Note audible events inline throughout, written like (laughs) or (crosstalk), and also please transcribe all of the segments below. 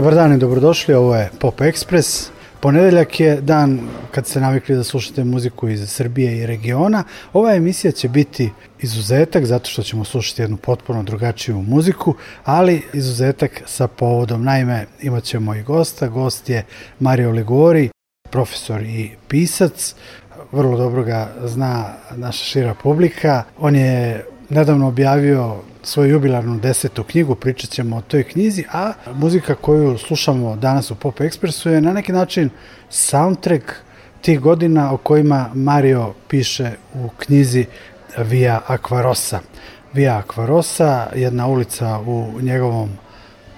Dobar dan i dobrodošli, ovo je Pop Express. Ponedeljak je dan kad ste navikli da slušate muziku iz Srbije i regiona. Ova emisija će biti izuzetak zato što ćemo slušati jednu potpuno drugačiju muziku, ali izuzetak sa povodom. Naime, imat ćemo i gosta. Gost je Mario Ligori, profesor i pisac. Vrlo dobro ga zna naša šira publika. On je nedavno objavio svoju jubilarnu desetu knjigu, pričat ćemo o toj knjizi, a muzika koju slušamo danas u Pop Expressu je na neki način soundtrack tih godina o kojima Mario piše u knjizi Via Aquarosa. Via Aquarosa, jedna ulica u njegovom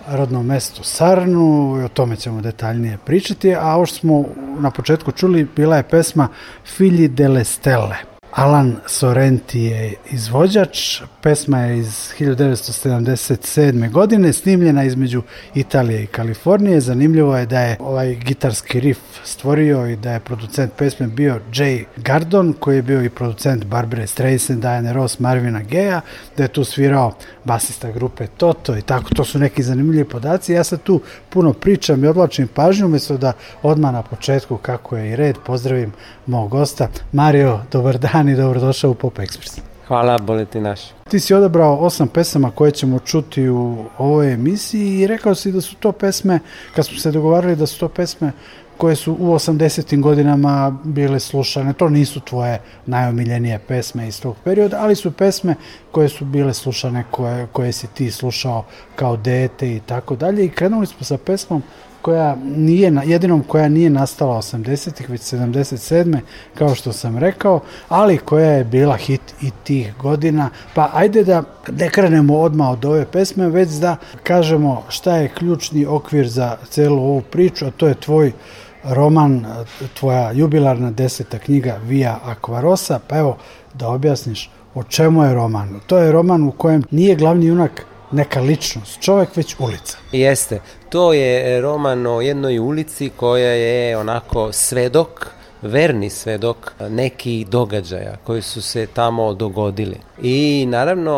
rodnom mestu Sarnu i o tome ćemo detaljnije pričati, a ovo što smo na početku čuli bila je pesma Filji de Stelle. Alan Sorrenti je izvođač, pesma je iz 1977. godine, snimljena između Italije i Kalifornije. Zanimljivo je da je ovaj gitarski riff stvorio i da je producent pesme bio Jay Gardon, koji je bio i producent Barbara Streisand, Diana Ross, Marvina Gea, da je tu svirao basista grupe Toto i tako, to su neki zanimljivi podaci. Ja sad tu puno pričam i odlačim pažnju, umjesto da odmah na početku, kako je i red, pozdravim mog gosta. Mario, dobar dan dan i dobrodošao u Pop Express. Hvala, boleti naš. Ti si odabrao osam pesama koje ćemo čuti u ovoj emisiji i rekao si da su to pesme, kad smo se dogovarali da su to pesme koje su u 80. godinama bile slušane. To nisu tvoje najomiljenije pesme iz tog perioda, ali su pesme koje su bile slušane, koje, koje si ti slušao kao dete i tako dalje. I krenuli smo sa pesmom koja nije, jedinom koja nije nastala 80-ih, već 77. kao što sam rekao, ali koja je bila hit i tih godina. Pa ajde da ne krenemo odmah od ove pesme, već da kažemo šta je ključni okvir za celu ovu priču, a to je tvoj roman, tvoja jubilarna deseta knjiga Via Aquarosa, pa evo da objasniš o čemu je roman. To je roman u kojem nije glavni junak neka ličnost, čovjek već ulica. Jeste, to je e, roman o jednoj ulici koja je onako svedok, verni svedok nekih događaja koji su se tamo dogodili. I naravno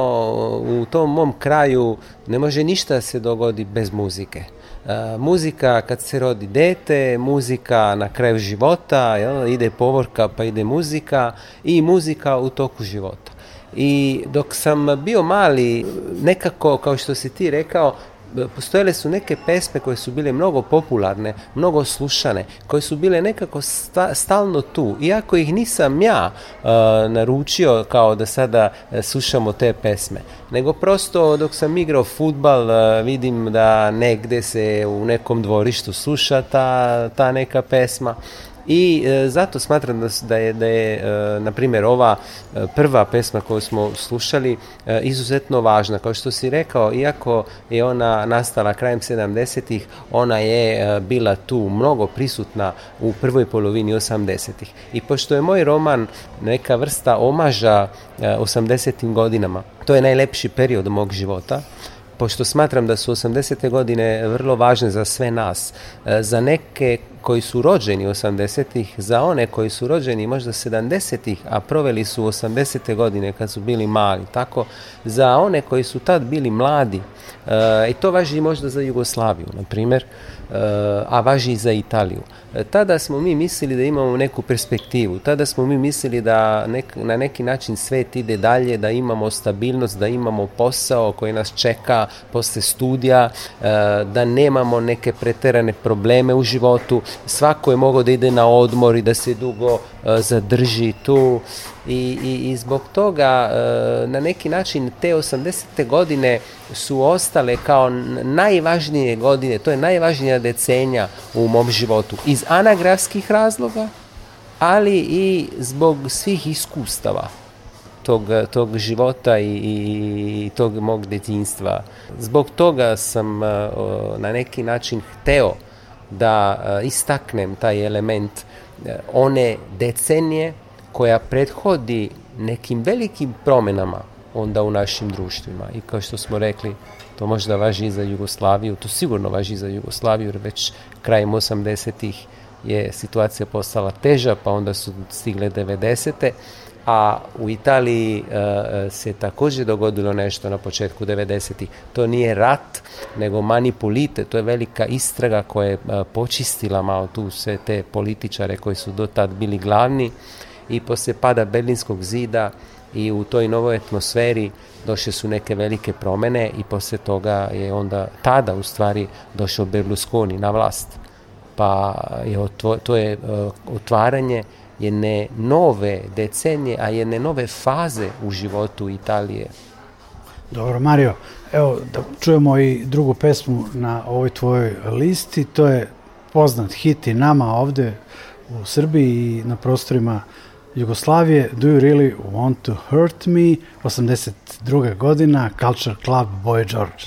u tom mom kraju ne može ništa se dogodi bez muzike. E, muzika kad se rodi dete, muzika na kraju života, ide povorka pa ide muzika i muzika u toku života i dok sam bio mali, nekako, kao što si ti rekao, postojale su neke pesme koje su bile mnogo popularne, mnogo slušane, koje su bile nekako stalno tu. Iako ih nisam ja e, naručio kao da sada e, slušamo te pesme, nego prosto dok sam igrao futbal e, vidim da negde se u nekom dvorištu sluša ta, ta neka pesma i e, zato smatram da, da je, da je e, na primjer, ova e, prva pesma koju smo slušali izuzetno važna. Kao što si rekao, iako je ona nastala krajem 70-ih, ona je bila tu mnogo prisutna u prvoj polovini 80-ih. I pošto je moj roman neka vrsta omaža 80-im godinama, to je najlepši period mog života, pošto smatram da su 80. godine vrlo važne za sve nas, za neke koji su rođeni 80-ih za one koji su rođeni možda 70-ih, a proveli su 80. godine kad su bili mali. Tako za one koji su tad bili mladi, e, i to važi možda za Jugoslaviju, na primjer, eh, a važi i za Italiju. Eh, tada smo mi mislili da imamo neku perspektivu, tada smo mi mislili da nek, na neki način svet ide dalje, da imamo stabilnost, da imamo posao koji nas čeka posle studija, da nemamo neke preterane probleme u životu, svako je mogao da ide na odmor i da se dugo e, zadrži tu i, i, zbog toga e, na neki način te 80. godine su ostale kao najvažnije godine, to je najvažnija decenja u mom životu iz anagrafskih razloga, ali i zbog svih iskustava tog, tog života i, i tog mog detinjstva. Zbog toga sam e, na neki način hteo da eh, istaknem taj element eh, one decenije koja prethodi nekim velikim promjenama onda u našim društvima. I kao što smo rekli, to možda važi i za Jugoslaviju, to sigurno važi i za Jugoslaviju, jer već krajem 80-ih je situacija postala teža, pa onda su stigle 90 a u Italiji e, e, se također dogodilo nešto na početku 90-ih. To nije rat, nego manipulite, to je velika istraga koja je e, počistila malo tu sve te političare koji su do tad bili glavni i poslije pada Berlinskog zida i u toj novoj atmosferi došle su neke velike promjene i poslije toga je onda tada u stvari došao Berlusconi na vlast. Pa je to je otvaranje jedne nove decenije, a jedne nove faze u životu Italije. Dobro, Mario, evo da čujemo i drugu pesmu na ovoj tvojoj listi, to je poznat hit i nama ovde u Srbiji i na prostorima Jugoslavije, Do You Really Want To Hurt Me, 82. godina, Culture Club Boy George.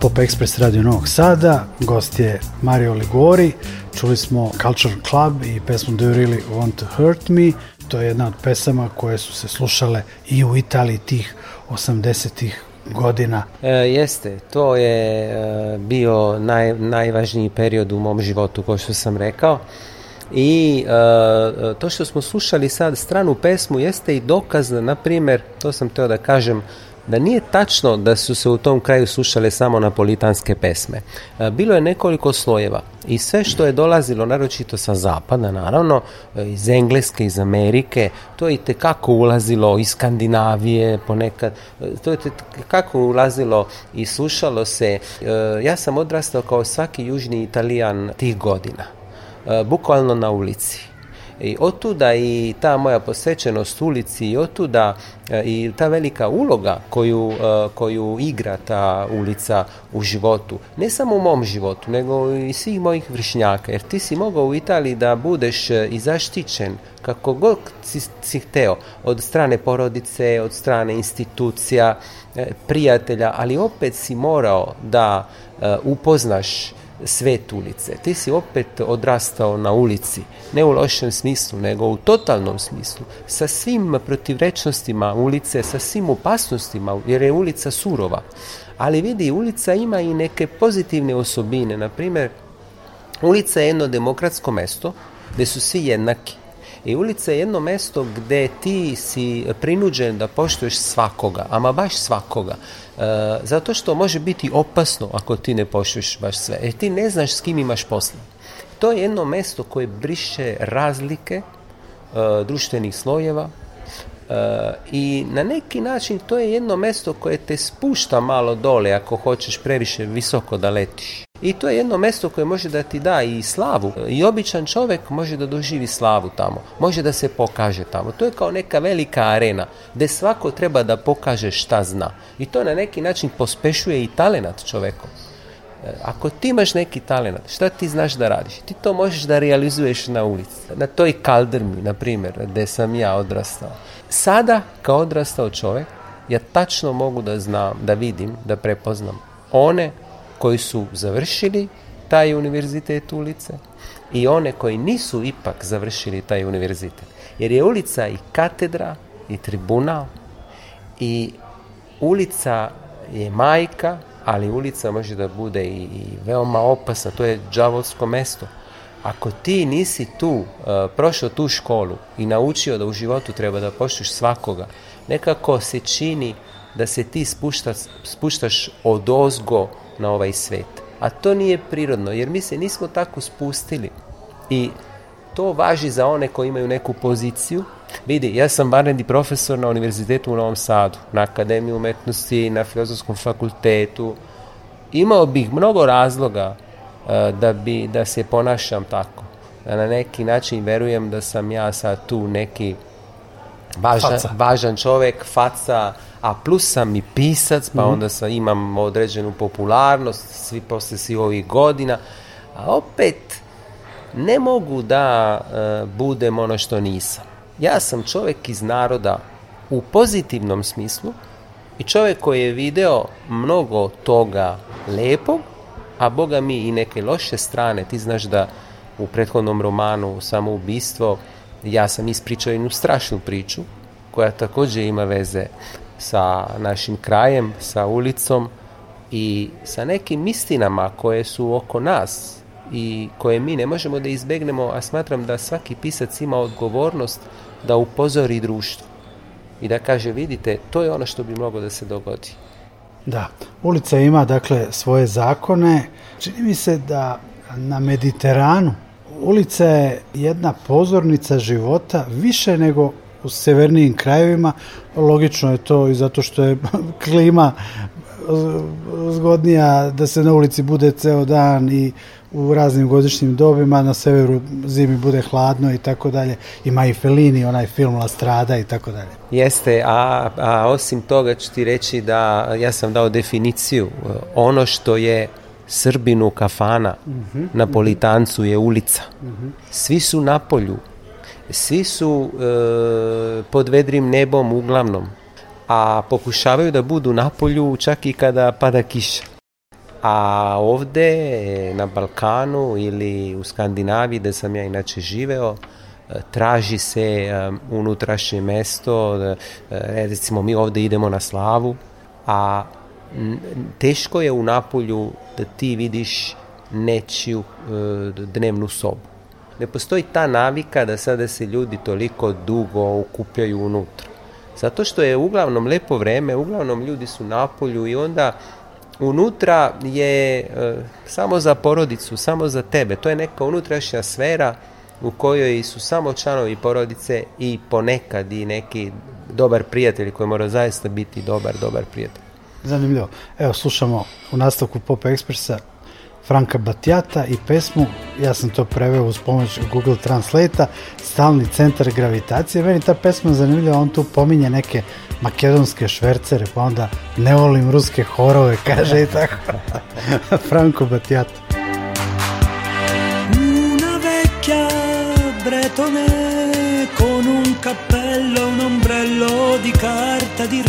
Pop Express Radio Novog Sada, gost je Mario Ligori, čuli smo Culture Club i pesmu Do You Really Want To Hurt Me, to je jedna od pesama koje su se slušale i u Italiji tih 80-ih godina. E, jeste, to je e, bio naj, najvažniji period u mom životu, kao što sam rekao. I e, to što smo slušali sad stranu pesmu jeste i dokaz, na primjer, to sam teo da kažem, da nije tačno da su se u tom kraju slušale samo napolitanske pesme. E, bilo je nekoliko slojeva i sve što je dolazilo, naročito sa zapada, naravno, e, iz Engleske, iz Amerike, to je itekako ulazilo iz Skandinavije ponekad, e, to je itekako ulazilo i slušalo se. Ja sam odrastao kao svaki južni italijan tih godina, bukvalno na ulici i otuda i ta moja posvećenost ulici i otuda e, i ta velika uloga koju, e, koju igra ta ulica u životu. Ne samo u mom životu, nego i svih mojih vršnjaka. Jer ti si mogao u Italiji da budeš e, i zaštićen kako god si, si hteo od strane porodice, od strane institucija, prijatelja, ali opet si morao da upoznaš svet ulice. Ti si opet odrastao na ulici, ne u lošem smislu, nego u totalnom smislu, sa svim protivrečnostima ulice, sa svim opasnostima, jer je ulica surova. Ali vidi, ulica ima i neke pozitivne osobine. Na primjer, ulica je jedno demokratsko mesto gdje su svi jednaki i ulica je jedno mesto gde ti si prinuđen da poštuješ svakoga, ama baš svakoga. E, zato što može biti opasno ako ti ne poštuješ baš sve. Jer ti ne znaš s kim imaš posla. To je jedno mesto koje briše razlike e, društvenih slojeva, e, i na neki način to je jedno mesto koje te spušta malo dole ako hoćeš previše visoko da letiš. I to je jedno mjesto koje može da ti da i slavu. I običan čovjek može da doživi slavu tamo. Može da se pokaže tamo. To je kao neka velika arena gdje svako treba da pokaže šta zna. I to na neki način pospešuje i talenat čovekom. E, ako ti imaš neki talenat, šta ti znaš da radiš? Ti to možeš da realizuješ na ulici. Na toj kaldrmi, na primjer, gdje sam ja odrastao. Sada, kao odrastao čovjek, ja tačno mogu da znam, da vidim, da prepoznam one koji su završili taj univerzitet ulice i one koji nisu ipak završili taj univerzitet. Jer je ulica i katedra i tribunal i ulica je majka, ali ulica može da bude i, i veoma opasna, to je đavolsko mesto. Ako ti nisi tu, uh, prošao tu školu i naučio da u životu treba da poštuš svakoga, nekako se čini da se ti spuštaš, spuštaš od ozgo na ovaj svet. A to nije prirodno, jer mi se nismo tako spustili. I to važi za one koji imaju neku poziciju. Vidi, ja sam vanredni profesor na univerzitetu u Novom Sadu, na Akademiji umetnosti, na Filozofskom fakultetu. Imao bih mnogo razloga e, da, bi, da se ponašam tako. Da na neki način verujem da sam ja sad tu neki važan, važan čovjek, faca, a plus sam i pisac, pa mhm. onda sam, imam određenu popularnost svi poslije svi ovih godina, a opet ne mogu da e, budem ono što nisam. Ja sam čovjek iz naroda u pozitivnom smislu i čovjek koji je video mnogo toga lepog, a boga mi i neke loše strane. Ti znaš da u prethodnom romanu Samoubistvo ja sam ispričao jednu strašnu priču koja također ima veze sa našim krajem, sa ulicom i sa nekim istinama koje su oko nas i koje mi ne možemo da izbegnemo, a smatram da svaki pisac ima odgovornost da upozori društvo i da kaže vidite, to je ono što bi moglo da se dogodi. Da, ulica ima dakle svoje zakone. Čini mi se da na Mediteranu Ulica je jedna pozornica života više nego u severnijim krajevima. Logično je to i zato što je (laughs) klima eh, zgodnija da se na ulici bude ceo dan i u raznim godišnjim dobima, na severu zimi bude hladno i tako dalje. Ima i felini, onaj film La Strada i tako dalje. Jeste, a, a osim toga ću ti reći da ja sam dao definiciju. Eh, ono što je Srbinu kafana, na politancu je ulica. Svi su na polju. Svi su e, pod vedrim nebom uglavnom. A pokušavaju da budu na polju čak i kada pada kiša. A ovde na Balkanu ili u Skandinaviji da sam ja inače živeo, e, traži se e, unutrašnje mesto, recimo mi ovdje idemo na slavu, a teško je u Napolju da ti vidiš nečiju e, dnevnu sobu. Ne postoji ta navika da sada se ljudi toliko dugo okupljaju unutra. Zato što je uglavnom lepo vreme, uglavnom ljudi su napolju i onda unutra je e, samo za porodicu, samo za tebe. To je neka unutrašnja sfera u kojoj su samo članovi porodice i ponekad i neki dobar prijatelj koji mora zaista biti dobar, dobar prijatelj. Zanimljivo. Evo, slušamo u nastavku Pop Expressa Franka Batjata i pesmu, ja sam to preveo uz pomoć Google translate Stalni centar gravitacije. Meni ta pesma zanimljiva, on tu pominje neke makedonske švercere, pa onda ne volim ruske horove, (laughs) kaže i tako. (laughs) Franko Batjata. Una vecchia bretone con un cappello, un ombrello di carta di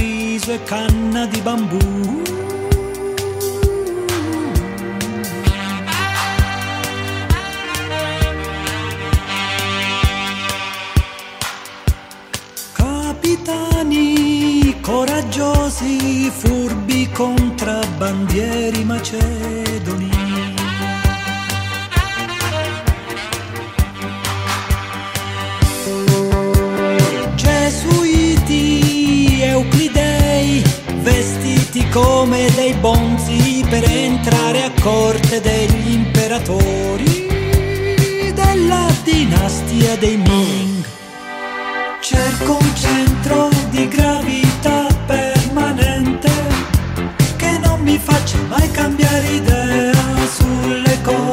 dolce canna di bambù. Capitani coraggiosi, furbi contrabbandieri macedoni. vestiti come dei bonzi per entrare a corte degli imperatori della dinastia dei Ming. Cerco un centro di gravità permanente che non mi faccia mai cambiare idea sulle cose.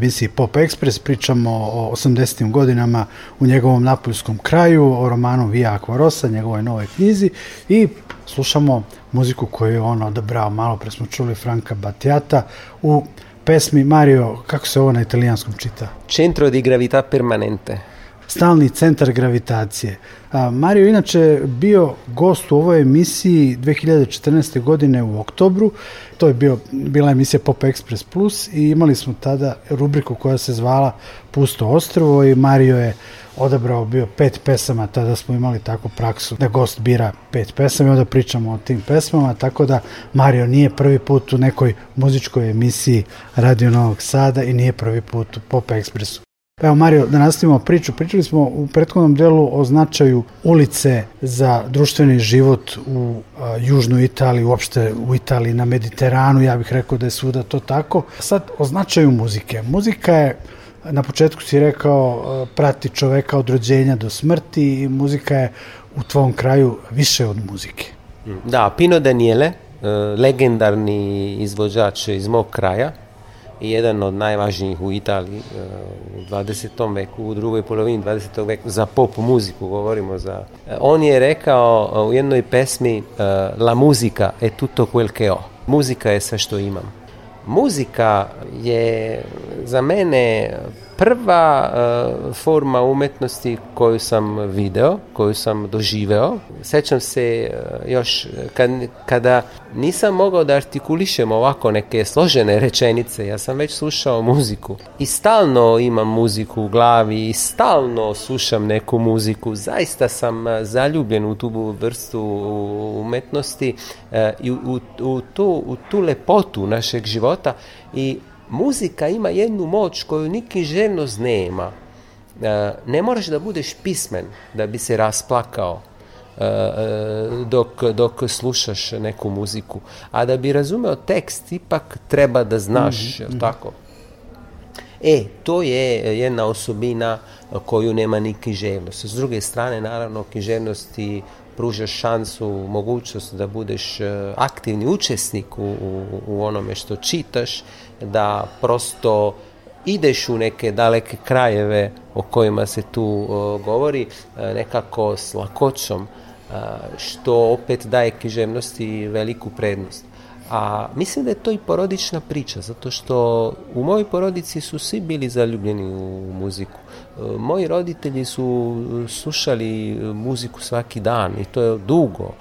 emisiji Pop Express pričamo o 80. godinama u njegovom napoljskom kraju, o romanu Via Aquarosa, njegovoj novoj knjizi i slušamo muziku koju je on odabrao. Malo pre smo čuli Franka Batjata u pesmi Mario, kako se ovo na italijanskom čita? Centro di gravità permanente stalni centar gravitacije. Mario inače bio gost u ovoj emisiji 2014. godine u oktobru. To je bio, bila emisija Pop Express Plus i imali smo tada rubriku koja se zvala Pusto ostrvo i Mario je odabrao bio pet pesama, tada smo imali takvu praksu da gost bira pet pesama i onda pričamo o tim pesmama, tako da Mario nije prvi put u nekoj muzičkoj emisiji Radio Novog Sada i nije prvi put u Pop Expressu. Pa evo Mario, da nastavimo priču. Pričali smo u prethodnom delu o značaju ulice za društveni život u južnoj Italiji, uopšte u Italiji na Mediteranu, ja bih rekao da je svuda to tako. Sad o značaju muzike. Muzika je na početku si rekao prati čoveka od rođenja do smrti i muzika je u tvom kraju više od muzike. Da, Pino Daniele, e, legendarni izvođač iz mog kraja, i jedan od najvažnijih u Italiji e, u 20. veku, u drugoj polovini 20. veku, za pop muziku govorimo. za e, On je rekao e, u jednoj pesmi La musica è tutto quel che ho. Muzika je sve što imam. Muzika je za mene prva eh, forma umetnosti koju sam video, koju sam doživeo. Sećam se eh, još kad, kada nisam mogao da artikulišem ovako neke složene rečenice, ja sam već slušao muziku i stalno imam muziku u glavi i stalno slušam neku muziku. Zaista sam eh, zaljubljen u tu vrstu umetnosti i u, u, tu, u tu lepotu našeg života i muzika ima jednu moć koju niki željnost nema. E, ne moraš da budeš pismen da bi se rasplakao e, e, dok, dok slušaš neku muziku. A da bi razumeo tekst, ipak treba da znaš, mm tako? E, to je jedna osobina koju nema ni književnost. S druge strane, naravno, književnost ti pruža šansu, mogućnost da budeš aktivni učesnik u onome što čitaš da prosto ideš u neke daleke krajeve o kojima se tu uh, govori uh, nekako s lakoćom uh, što opet daje književnosti veliku prednost a mislim da je to i porodična priča, zato što u mojoj porodici su svi bili zaljubljeni u muziku. E, moji roditelji su e, slušali e, muziku svaki dan i to je dugo.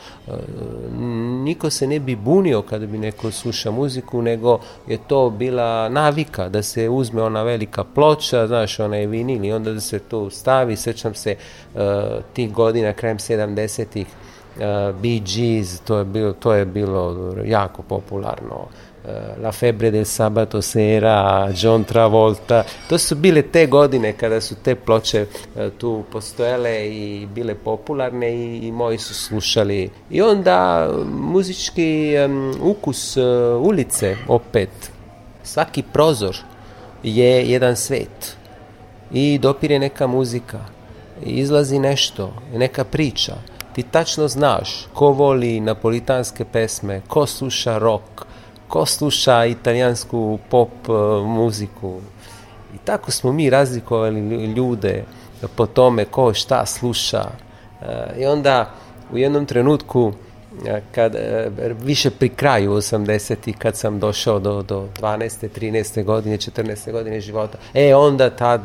Niko se ne bi bunio kada bi neko sluša muziku, nego je to bila navika da se uzme ona velika ploča, znaš, je vinil i onda da se to stavi. Sjećam se tih godina, krajem 70-ih, Eh, Bee Gees, to je bilo, to je bilo jako popularno. Eh, La Febre del Sabato Sera, John Travolta. To su bile te godine kada su te ploče eh, tu postojale i bile popularne i, i moji su slušali. I onda muzički ukus ulice opet. Svaki prozor je jedan svet i dopire neka muzika, izlazi nešto, neka priča. Ti tačno znaš ko voli napolitanske pesme, ko sluša rock, ko sluša italijansku pop eh, muziku. I tako smo mi razlikovali ljude po tome ko šta sluša. Eh, I onda u jednom trenutku eh, kad, više pri kraju 80-ih kad sam došao do, do 12. 13. godine, 14. godine života. E onda tad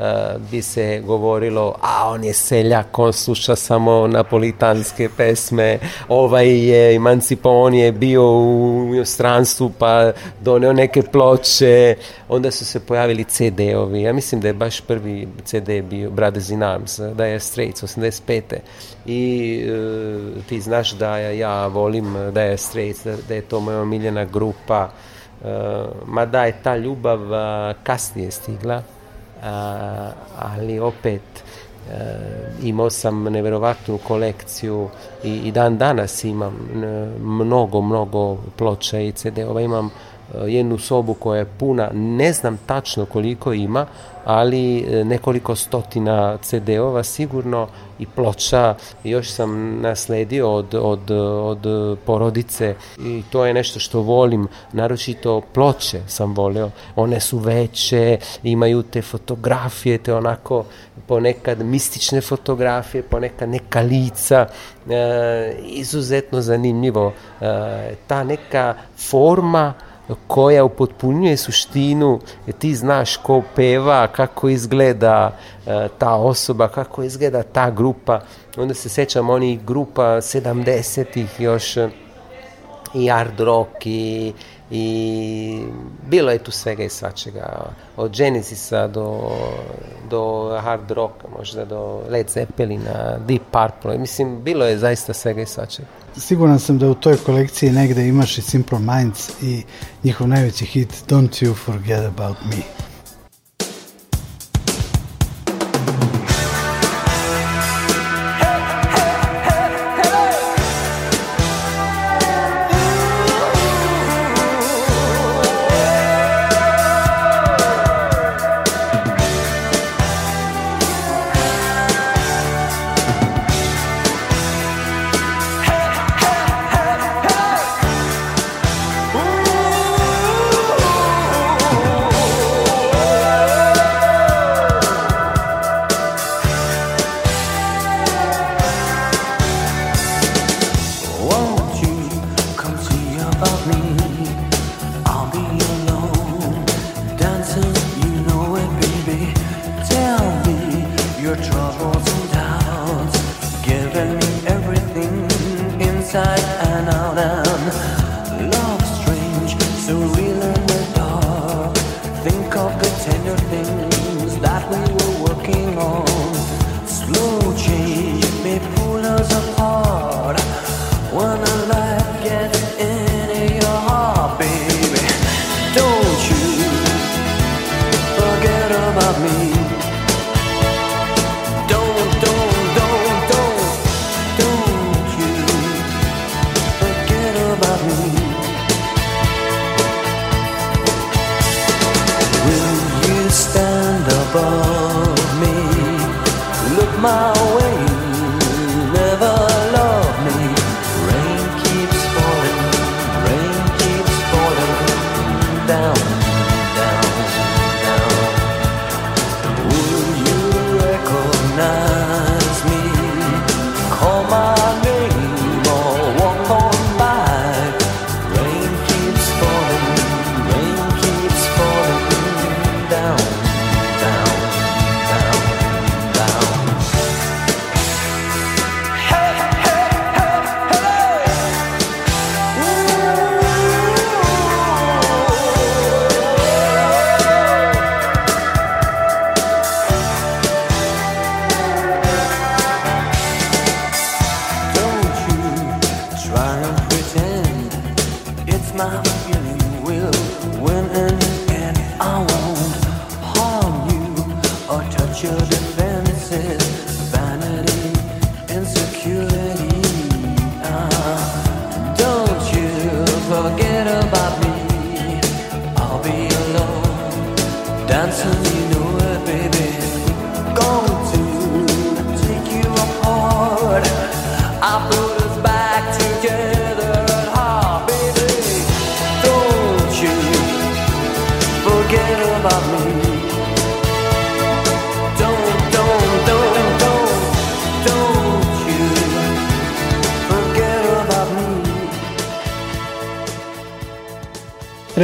Eh, bi se govorilo a on je seljak, on sluša samo napolitanske pesme ovaj je emancipo, on je bio u inostranstvu pa donio neke ploče onda su se pojavili CD-ovi ja mislim da je baš prvi CD bio Brothers in da je Straits 85. i eh, ti znaš da ja volim eh, da je Straits, da, je to moja omiljena grupa Ma da je ta ljubav kasnije stigla ali opet e, imao sam neverovatnu kolekciju i, i dan danas imam e, mnogo, mnogo ploča i CD-ova, imam Eh, jednu sobu koja je puna, ne znam tačno koliko ima, ali eh, nekoliko stotina CD-ova sigurno i ploča još sam nasledio od, od, od porodice i to je nešto što volim, naročito ploče sam voleo, one su veće, imaju te fotografije, te onako ponekad mistične fotografije, ponekad neka lica, eh, izuzetno zanimljivo, ta neka forma koja upotpunjuje suštinu, jer ti znaš ko peva, kako izgleda e, ta osoba, kako izgleda ta grupa. Onda se sećam onih grupa 70-ih još e, i hard rock i, bilo je tu svega i svačega. Od Genesisa do, do hard rocka, možda do Led Zeppelina, Deep Purple. Mislim, bilo je zaista svega i svačega siguran sam da u toj kolekciji negde imaš i Simple Minds i njihov najveći hit Don't You Forget About Me.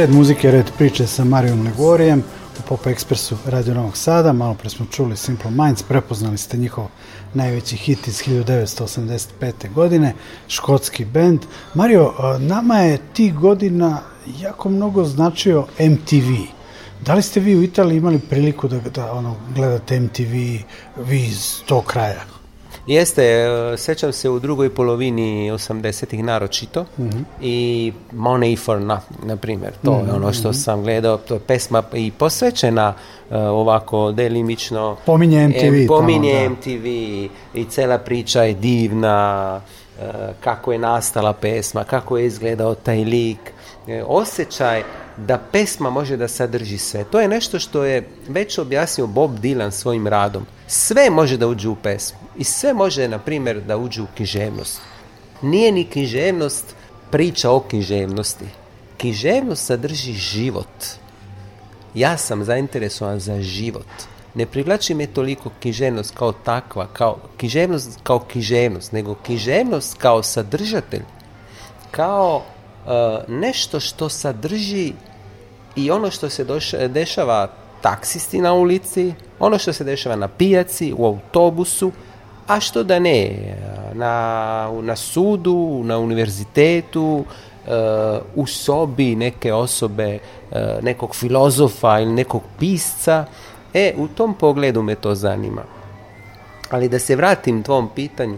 Red muzike, red priče sa Marijom Legorijem u Pop Ekspresu Radio Novog Sada. Malo pre smo čuli Simple Minds, prepoznali ste njihov najveći hit iz 1985. godine, škotski band. Mario, nama je tih godina jako mnogo značio MTV. Da li ste vi u Italiji imali priliku da, da ono, gledate MTV, vi iz tog kraja? Jeste, e, sećam se u drugoj polovini 80-ih naročito mhm. i Money for Nothing, na primjer. To je mhm. ono što mhm. sam gledao, to je pesma i posvećena e, ovako delimično. Pominje MTV. i cela priča je divna, e, kako je nastala pesma, kako je izgledao taj lik, osjećaj da pesma može da sadrži sve. To je nešto što je već objasnio Bob Dylan svojim radom. Sve može da uđe u pesmu i sve može, na primjer, da uđe u književnost. Nije ni književnost priča o književnosti. Književnost sadrži život. Ja sam zainteresovan za život. Ne privlači me toliko književnost kao takva, kao književnost kao književnost, nego književnost kao sadržatelj, kao Uh, nešto što sadrži i ono što se dešava taksisti na ulici, ono što se dešava na pijaci, u autobusu, a što da ne, uh, na, na sudu, na univerzitetu, uh, u sobi neke osobe, nekog filozofa ili nekog pisca. E, u tom pogledu me to zanima. Ali da se vratim tvom pitanju,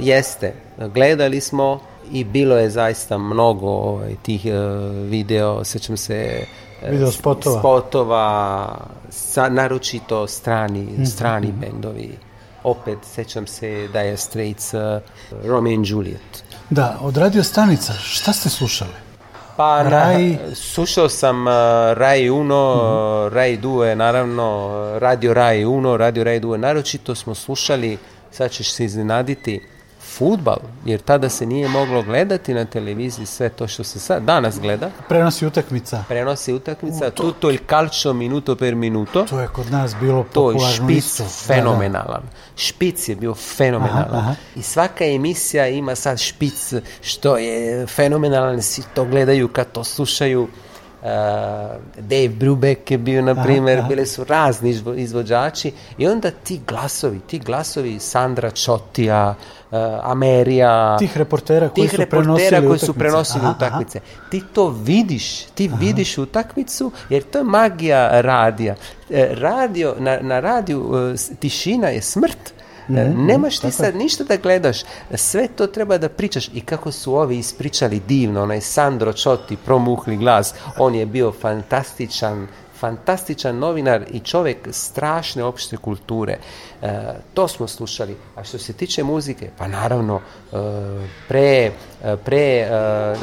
jeste, gledali smo i bilo je zaista mnogo ovaj, tih eh, video, sećam se eh, spotova, spotova sa, naročito strani, mhm, mhm. strani bendovi. Opet sećam se da je Straits uh, Romeo and Juliet. Da, od radio stanica, šta ste slušali? Pa Raj... Na, slušao sam uh, Rai 1, mm Rai 2, naravno, radio Raj 1, radio Rai 2, naročito smo slušali, sad ćeš se iznenaditi, futbal, jer tada se nije moglo gledati na televiziji sve to što se sad, danas gleda. Prenosi utakmica. Prenosi utakmica, to... tutto il calcio minuto per minuto. To je kod nas bilo popularno. To je špic isto. fenomenalan. Špic je bio fenomenalan. I svaka emisija ima sad špic što je fenomenalan, svi to gledaju kad to slušaju. Uh, Dave Brubeck je bio, na primjer, bili su razni izvođači i onda ti glasovi, ti glasovi Sandra Čotija, Eh, Amerija. Tih reportera koji tih su reportera koji su prenosili aha, utakmice. Ti to vidiš, ti aha. vidiš utakmicu jer to je magija radija. Eh, radio, na, na radiju eh, tišina je smrt. Mhm, mhm, nemaš ti sad ništa da gledaš, sve to treba da pričaš i kako su ovi ispričali divno, onaj Sandro Čoti, promuhli glas, on je bio fantastičan fantastičan novinar i čovjek strašne opšte kulture. E, to smo slušali. A što se tiče muzike, pa naravno e, pre, e, pre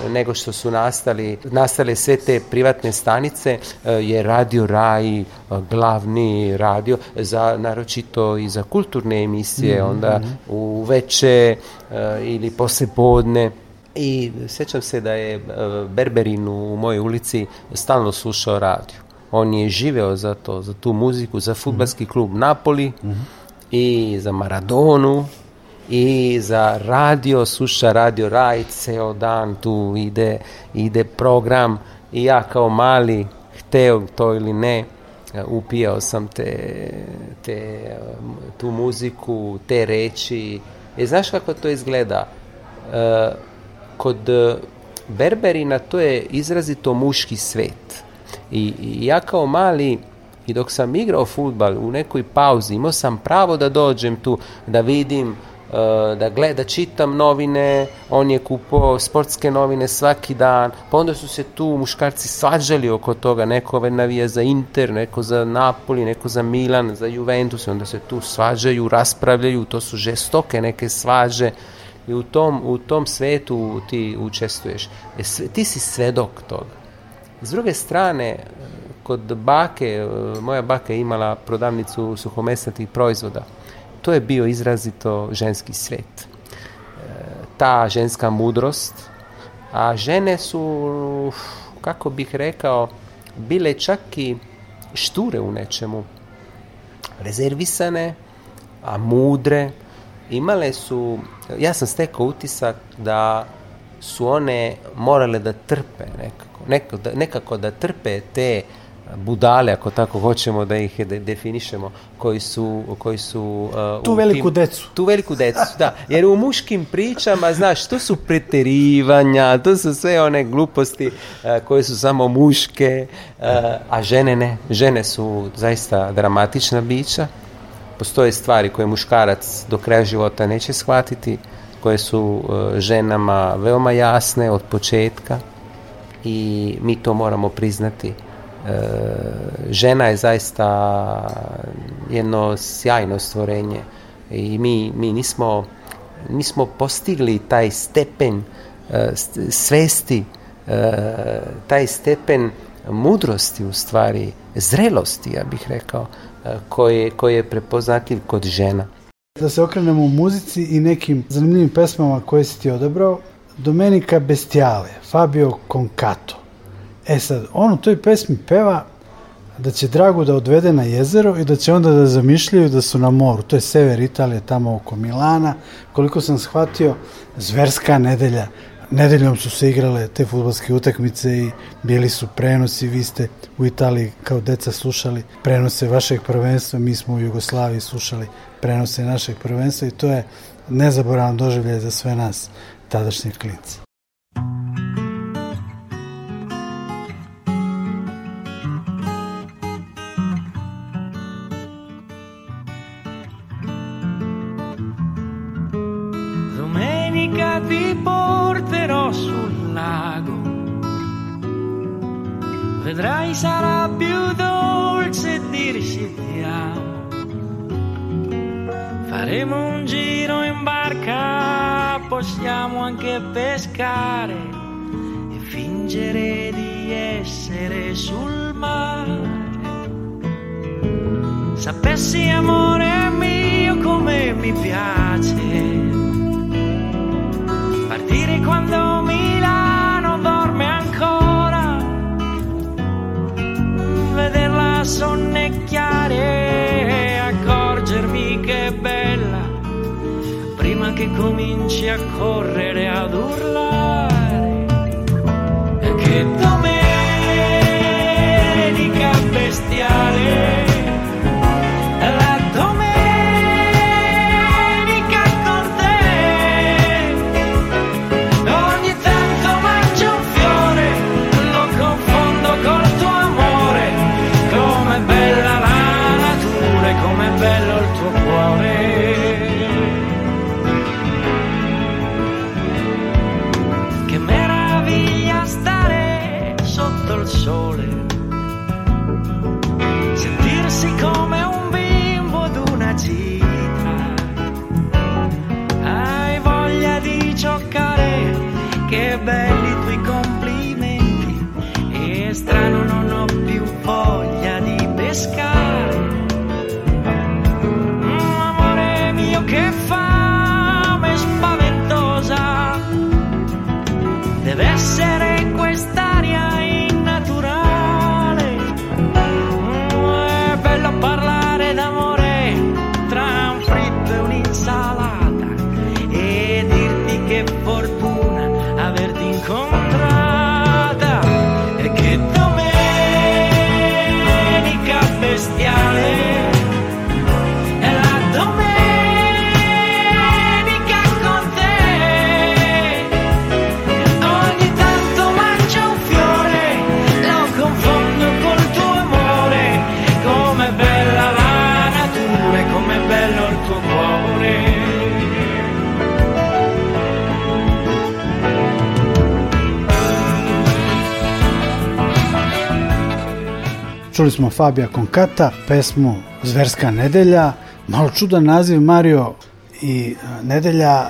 nego što su nastali, nastale sve te privatne stanice je Radio Raj glavni radio za naročito i za kulturne emisije mhm, onda mhm. u veče ili poslijepodne i sjećam se da je Berberin u mojoj ulici stalno slušao radio on je živeo za to, za tu muziku, za futbalski mhm. klub Napoli mhm. i za Maradonu i za radio, suša radio Raj, ceo dan tu ide, ide program i ja kao mali, hteo to ili ne, uh, upijao sam te, te, uh, tu muziku, te reći E, znaš kako to izgleda? Uh, kod Berberina to je izrazito muški svet. I, ja kao mali i dok sam igrao futbal u nekoj pauzi imao sam pravo da dođem tu da vidim e, da gleda, čitam novine, on je kupao sportske novine svaki dan, pa onda su se tu muškarci svađali oko toga, neko ove navija za Inter, neko za Napoli, neko za Milan, za Juventus, onda se tu svađaju, raspravljaju, to su žestoke neke svaže i u tom, u tom svetu ti učestuješ E, ti si svedok toga. S druge strane, kod bake, e, moja baka je imala prodavnicu suhomesnatih proizvoda. To je bio izrazito ženski svet. E, ta ženska mudrost, a žene su, kako bih rekao, bile čak i šture u nečemu. Rezervisane, a mudre. Imale su, ja sam stekao utisak da su one morale da trpe nekako nekako, da, nekako da trpe te budale, ako tako hoćemo da ih de definišemo, koji su... Koji su uh, tu veliku decu. Tu veliku decu, da. Jer u muškim pričama, znaš, to su preterivanja, to su sve one gluposti uh, koje su samo muške, uh, a žene ne. Žene su zaista dramatična bića. Postoje stvari koje muškarac do kraja života neće shvatiti, koje su ženama veoma jasne od početka i mi to moramo priznati. E, žena je zaista jedno sjajno stvorenje i mi, mi nismo, nismo postigli taj stepen e, svesti, e, taj stepen mudrosti u stvari, zrelosti ja bih rekao, koji je prepoznatljiv kod žena. Da se okrenemo u muzici i nekim zanimljivim pesmama koje si ti odabrao, Domenica Bestiale, Fabio Concato. E sad, on u toj pesmi peva da će Dragu da odvede na jezero i da će onda da zamišljaju da su na moru. To je sever Italije, tamo oko Milana. Koliko sam shvatio, zverska nedelja. Nedeljom su se igrale te futbolske utakmice i bili su prenosi. Vi ste u Italiji kao deca slušali prenose vašeg prvenstva, mi smo u Jugoslaviji slušali prenose našeg prvenstva i to je nezaboravan doživljaj za sve nas. adaptadas, Sr. Domenica ti porterò sul lago, vedrai sarà più dolce dirci ti amo. Faremo un giro in barca possiamo anche pescare e fingere di essere sul mare. Sapessi amore mio come mi piace partire quando Milano dorme ancora, vederla sonnecchiare cominci a correre ad urlare. Fabija Konkata, pesmu Zverska nedelja, malo čudan naziv Mario i e, nedelja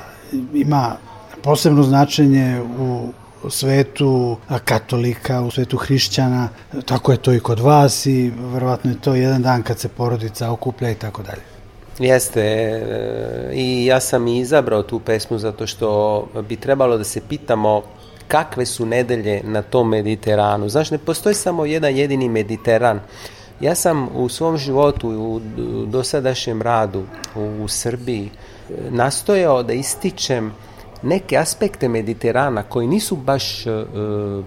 ima posebno značenje u svetu e, katolika, u svetu hrišćana, tako je to i kod vas i vjerojatno je to jedan dan kad se porodica okuplja i tako dalje. Jeste, e, i ja sam i izabrao tu pesmu zato što bi trebalo da se pitamo kakve su nedelje na tom Mediteranu. Znaš, ne postoji samo jedan jedini Mediteran. Ja sam u svom životu, u dosadašnjem radu u Srbiji, e, nastojao da ističem neke aspekte Mediterana koji nisu baš e,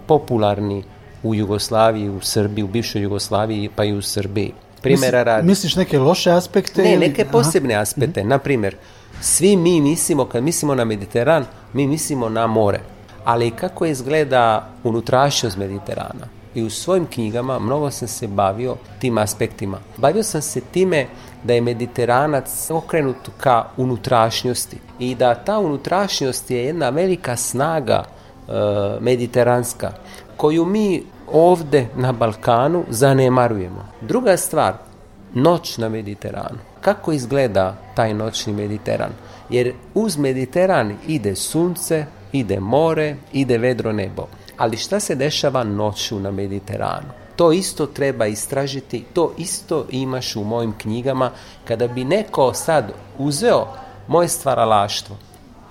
popularni u Jugoslaviji, u Srbiji, u bivšoj Jugoslaviji pa i u Srbiji. Primjera radi. Misliš neke loše aspekte? Ne, neke posebne aspekte. Mm -hmm. Naprimjer, svi mi mislimo, kad mislimo na Mediteran, mi mislimo na more ali kako izgleda unutrašnjost Mediterana. I u svojim knjigama mnogo sam se bavio tim aspektima. Bavio sam se time da je Mediteranac okrenut ka unutrašnjosti i da ta unutrašnjost je jedna velika snaga e, mediteranska koju mi ovdje na Balkanu zanemarujemo. Druga stvar, noć na Mediteranu. Kako izgleda taj noćni Mediteran? Jer uz Mediteran ide sunce, ide more, ide vedro nebo. Ali šta se dešava noću na Mediteranu? To isto treba istražiti, to isto imaš u mojim knjigama. Kada bi neko sad uzeo moje stvaralaštvo,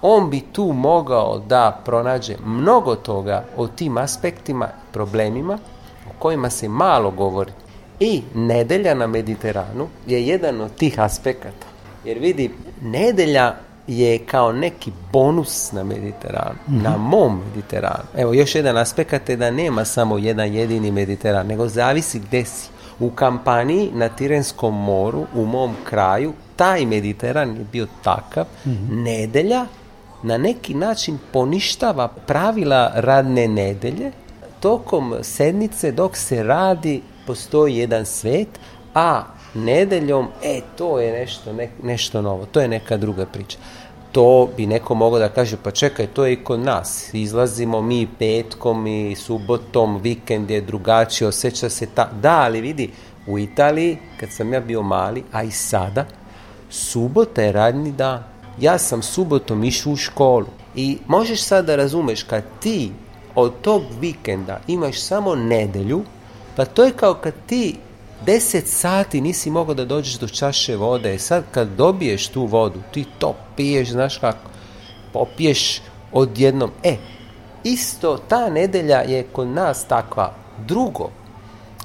on bi tu mogao da pronađe mnogo toga o tim aspektima, problemima o kojima se malo govori. I nedelja na Mediteranu je jedan od tih aspekata. Jer vidi, nedelja je kao neki bonus na Mediteranu, mhm. na mom Mediteranu. Evo, još jedan aspekt je da nema samo jedan jedini Mediteran, nego zavisi gdje si. U kampaniji na Tirenskom moru, u mom kraju, taj Mediteran je bio takav. mm Nedelja na neki način poništava pravila radne nedelje. Tokom sednice dok se radi postoji jedan svet, a nedeljom, e, to je nešto, nešto novo, to je neka druga priča. To bi neko mogao da kaže, pa čekaj, to je i kod nas. Izlazimo mi petkom i subotom, vikend je drugačije, osjeća se ta... Da, ali vidi, u Italiji, kad sam ja bio mali, a i sada, subota je radni dan. Ja sam subotom išao u školu. I možeš sad da razumeš, kad ti od tog vikenda imaš samo nedelju, pa to je kao kad ti Deset sati nisi mogao da dođeš do čaše vode. E sad kad dobiješ tu vodu, ti to piješ, znaš kako, popiješ odjednom. E, isto ta nedelja je kod nas takva. Drugo,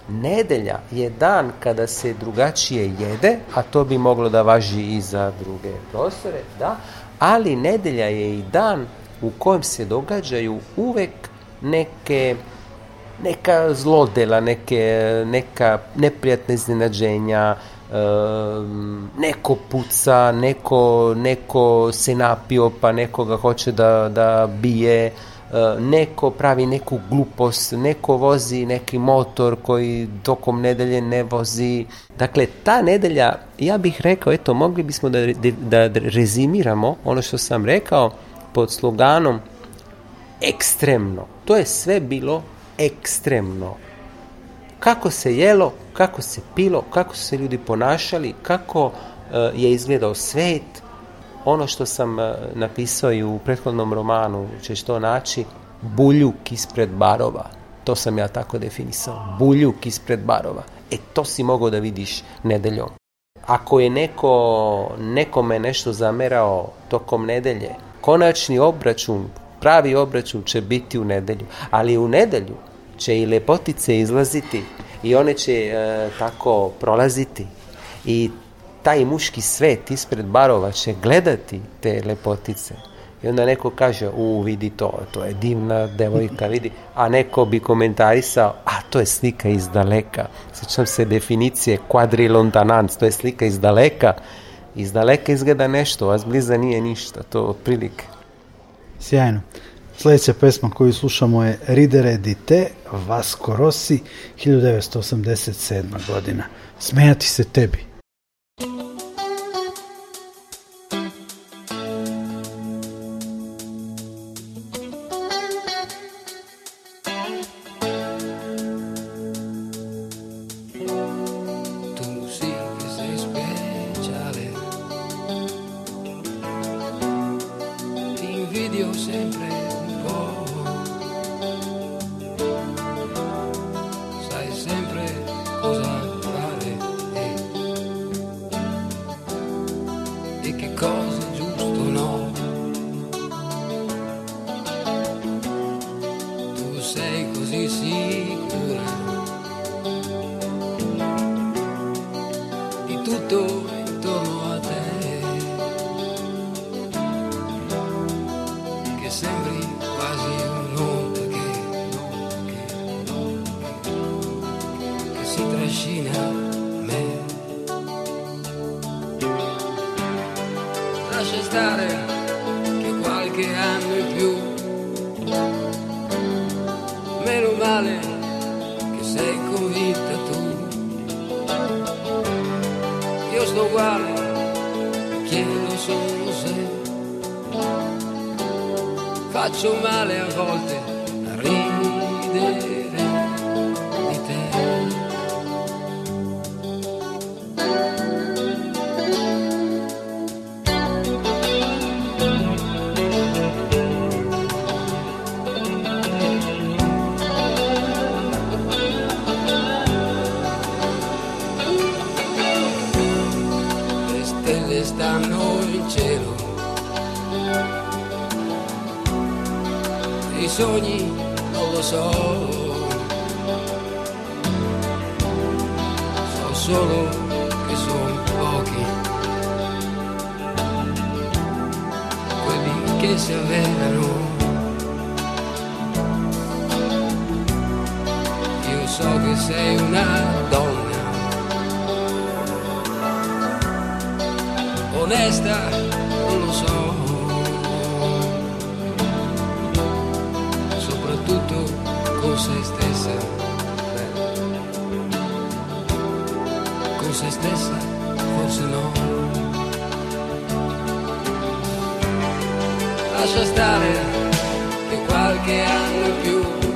nedelja je dan kada se drugačije jede, a to bi moglo da važi i za druge prostore, da, ali nedelja je i dan u kojem se događaju uvek neke neka zlodela, neke, neka neprijatna iznenađenja, e, neko puca, neko, neko se napio pa nekoga hoće da, da bije, eh, neko pravi neku glupost, neko vozi neki motor koji tokom nedelje ne vozi. Dakle, ta nedelja, ja bih rekao, eto, mogli bismo da, da rezimiramo ono što sam rekao pod sloganom ekstremno. To je sve bilo ekstremno. Kako se jelo, kako se pilo, kako su se ljudi ponašali, kako e, je izgledao svet, ono što sam e, napisao i u prethodnom romanu, će to naći, buljuk ispred barova. To sam ja tako definisao. Buljuk ispred barova. E to si mogao da vidiš nedeljom. Ako je neko, nekome nešto zamerao tokom nedelje, konačni obračun, pravi obračun će biti u nedelju. Ali u nedelju će i lepotice izlaziti i one će e, tako prolaziti i taj muški svet ispred barova će gledati te lepotice i onda neko kaže, u vidi to, to je divna devojka, (laughs) vidi, a neko bi komentarisao, a to je slika iz daleka. Sjećam se definicije quadrilontanans, to je slika iz daleka. Iz daleka izgleda nešto, a zbliza nije ništa, to otprilike. Sjajno. Sljedeća pesma koju slušamo je Ridere di te Vasco Rossi 1987. godina. Smejati se tebi. do. forse no. Lascia stare che qualche anno in più,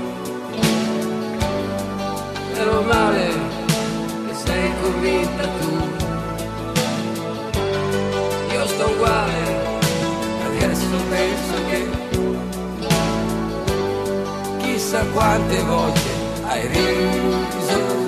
meno male che sei convinta tu. Io sto uguale, adesso penso che chissà quante volte hai riso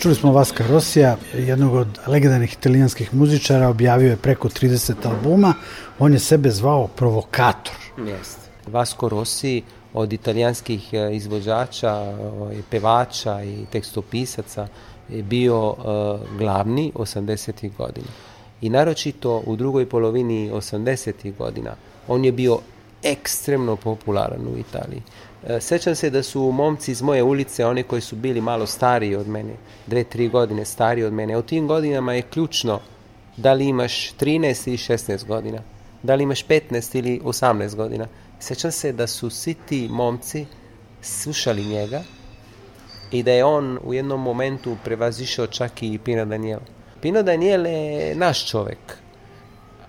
Čuli smo Vaska Rosija, jednog od legendarnih italijanskih muzičara, objavio je preko 30 albuma. On je sebe zvao provokator. Jeste. Vasko Rossi od italijanskih e, izvođača, ovaj, pevača i tekstopisaca je bio e, glavni 80. godina. I naročito u drugoj polovini 80. godina on je bio ekstremno popularan u Italiji. E, sećam se da su momci iz moje ulice, oni koji su bili malo stariji od mene, dve, tri godine stariji od mene, u tim godinama je ključno da li imaš 13 ili 16 godina, da li imaš 15 ili 18 godina. Sećam se da su svi ti momci slušali njega i da je on u jednom momentu prevazišao čak i Pino Daniela. Pino Daniel je naš čovjek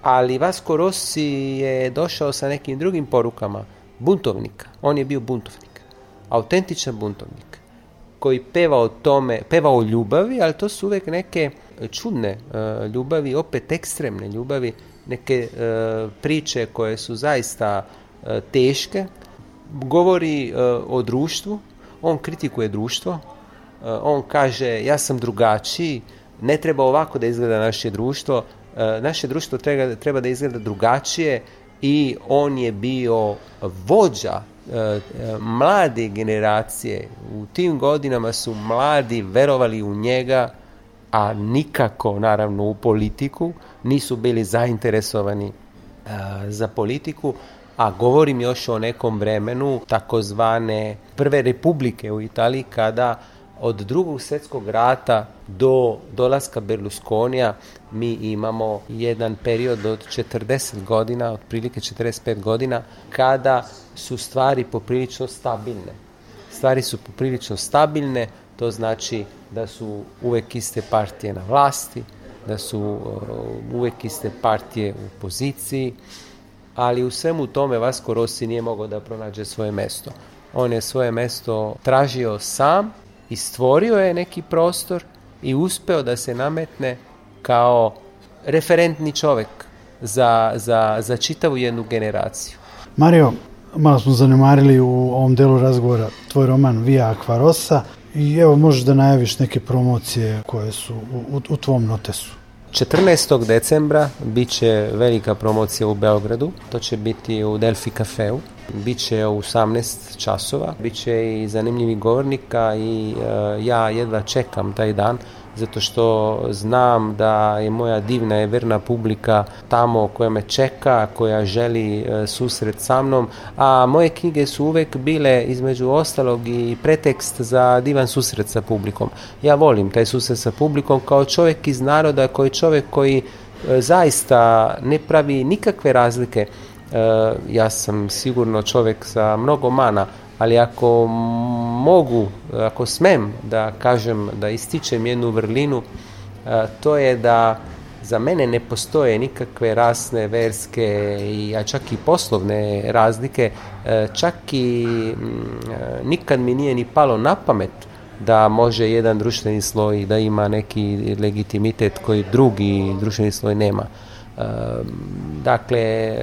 ali Vasco Rossi je došao sa nekim drugim porukama buntovnika. On je bio buntovnik. Autentičan buntovnik. Koji peva o tome, peva o ljubavi, ali to su uvijek neke e, čudne e, ljubavi, opet ekstremne ljubavi, neke e, priče koje su zaista teške. Govori o društvu, on kritikuje društvo, on kaže ja sam drugačiji, ne treba ovako da izgleda naše društvo, naše društvo treba da izgleda drugačije, i on je bio vođa e, e, mlade generacije. U tim godinama su mladi verovali u njega, a nikako naravno u politiku, nisu bili zainteresovani e, za politiku, a govorim još o nekom vremenu takozvane prve republike u Italiji kada od drugog svjetskog rata do dolaska Berlusconija mi imamo jedan period od 40 godina, otprilike 45 godina, kada su stvari poprilično stabilne. Stvari su poprilično stabilne, to znači da su uvek iste partije na vlasti, da su e, uvek iste partije u poziciji, ali u svemu tome Vasko Rossi nije mogao da pronađe svoje mesto. On je svoje mesto tražio sam i stvorio je neki prostor i uspeo da se nametne kao referentni čovek za, za, za čitavu jednu generaciju. Mario, malo smo zanemarili u ovom delu razgovora tvoj roman Via Aquarosa i evo možeš da najaviš neke promocije koje su u, u, u tvom notesu. 14. decembra bit će velika promocija u Beogradu, to će biti u Delfi kafeu, bit će u 18 časova, bit će i zanimljivih govornika i e, ja jedva čekam taj dan zato što znam da je moja divna i verna publika tamo koja me čeka, koja želi e, susret sa mnom, a moje knjige su uvek bile između ostalog i pretekst za divan susret sa publikom. Ja volim taj susret sa publikom kao čovjek iz naroda, koji čovjek koji e, zaista ne pravi nikakve razlike. E, ja sam sigurno čovjek sa mnogo mana, ali ako mogu, ako smem da kažem, da ističem jednu vrlinu, e, to je da za mene ne postoje nikakve rasne, verske, a čak i poslovne razlike. E, čak i mm, e, nikad mi nije ni palo na pamet da može jedan društveni sloj da ima neki legitimitet koji drugi društveni sloj nema. Dakle,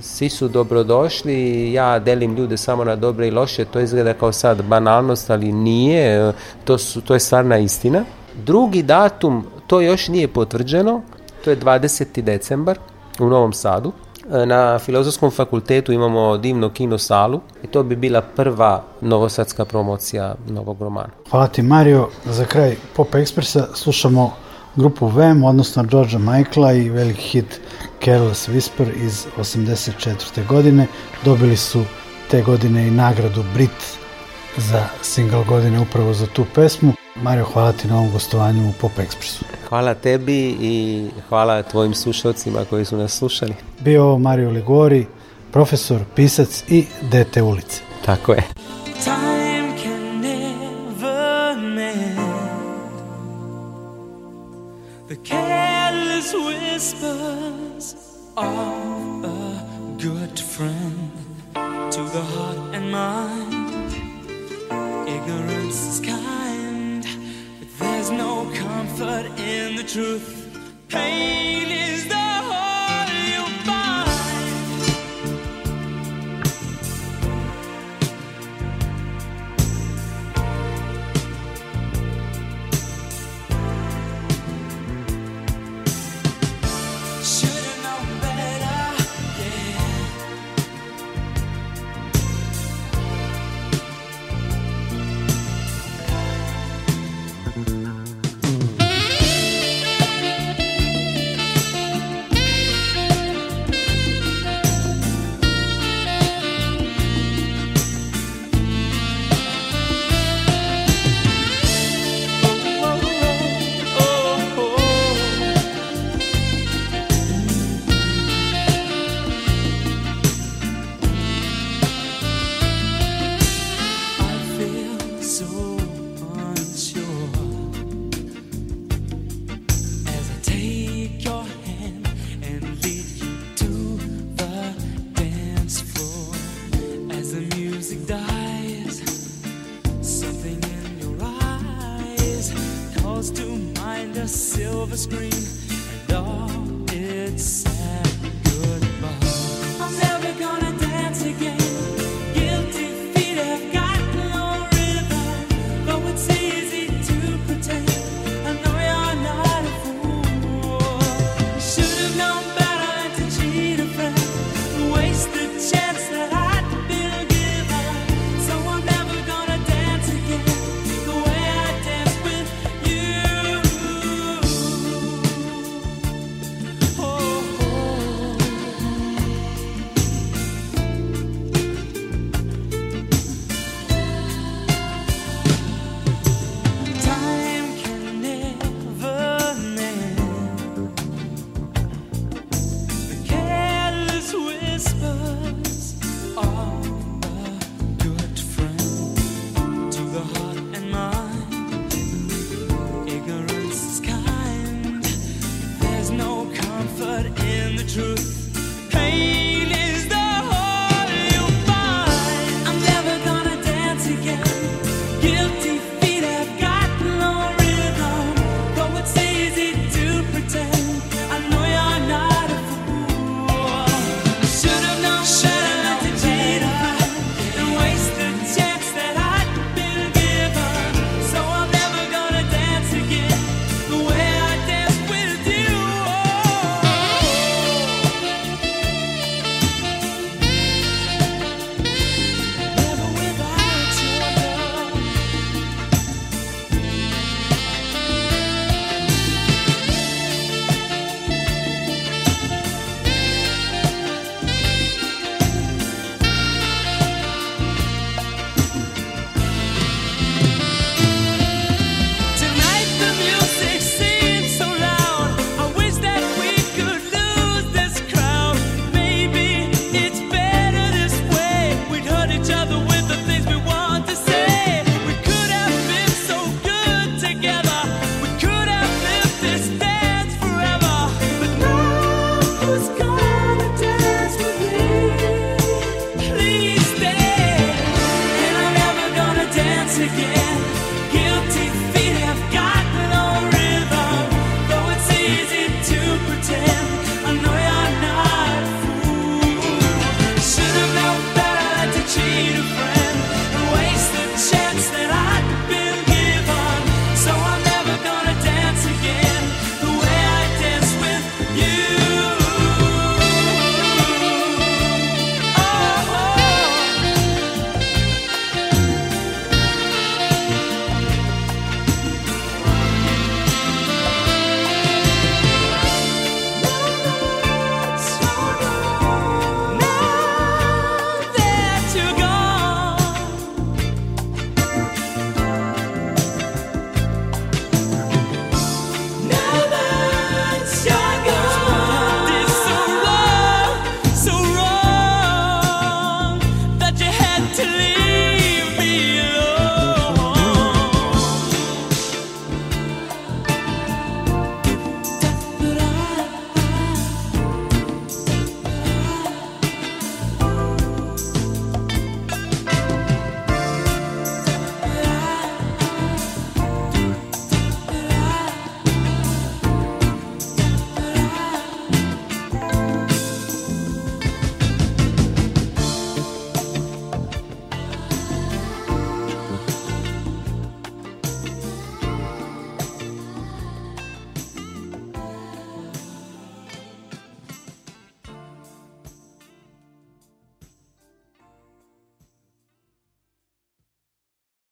svi su dobrodošli, ja delim ljude samo na dobre i loše, to izgleda kao sad banalnost, ali nije, to, su, to je stvarna istina. Drugi datum, to još nije potvrđeno, to je 20. decembar u Novom Sadu. E, na Filozofskom fakultetu imamo divno kino salu i to bi bila prva novosadska promocija novog romana. Hvala ti Mario, za kraj Pop Expressa slušamo grupu Vem, odnosno Georgea Michaela i veliki hit Careless Whisper iz 84. godine. Dobili su te godine i nagradu Brit za single godine upravo za tu pesmu. Mario, hvala ti na ovom gostovanju u Pop Expressu. Hvala tebi i hvala tvojim slušalcima koji su nas slušali. Bio Mario Ligori, profesor, pisac i dete ulice. Tako je. The careless whispers of a good friend to the heart and mind. Ignorance is kind, but there's no comfort in the truth. Pain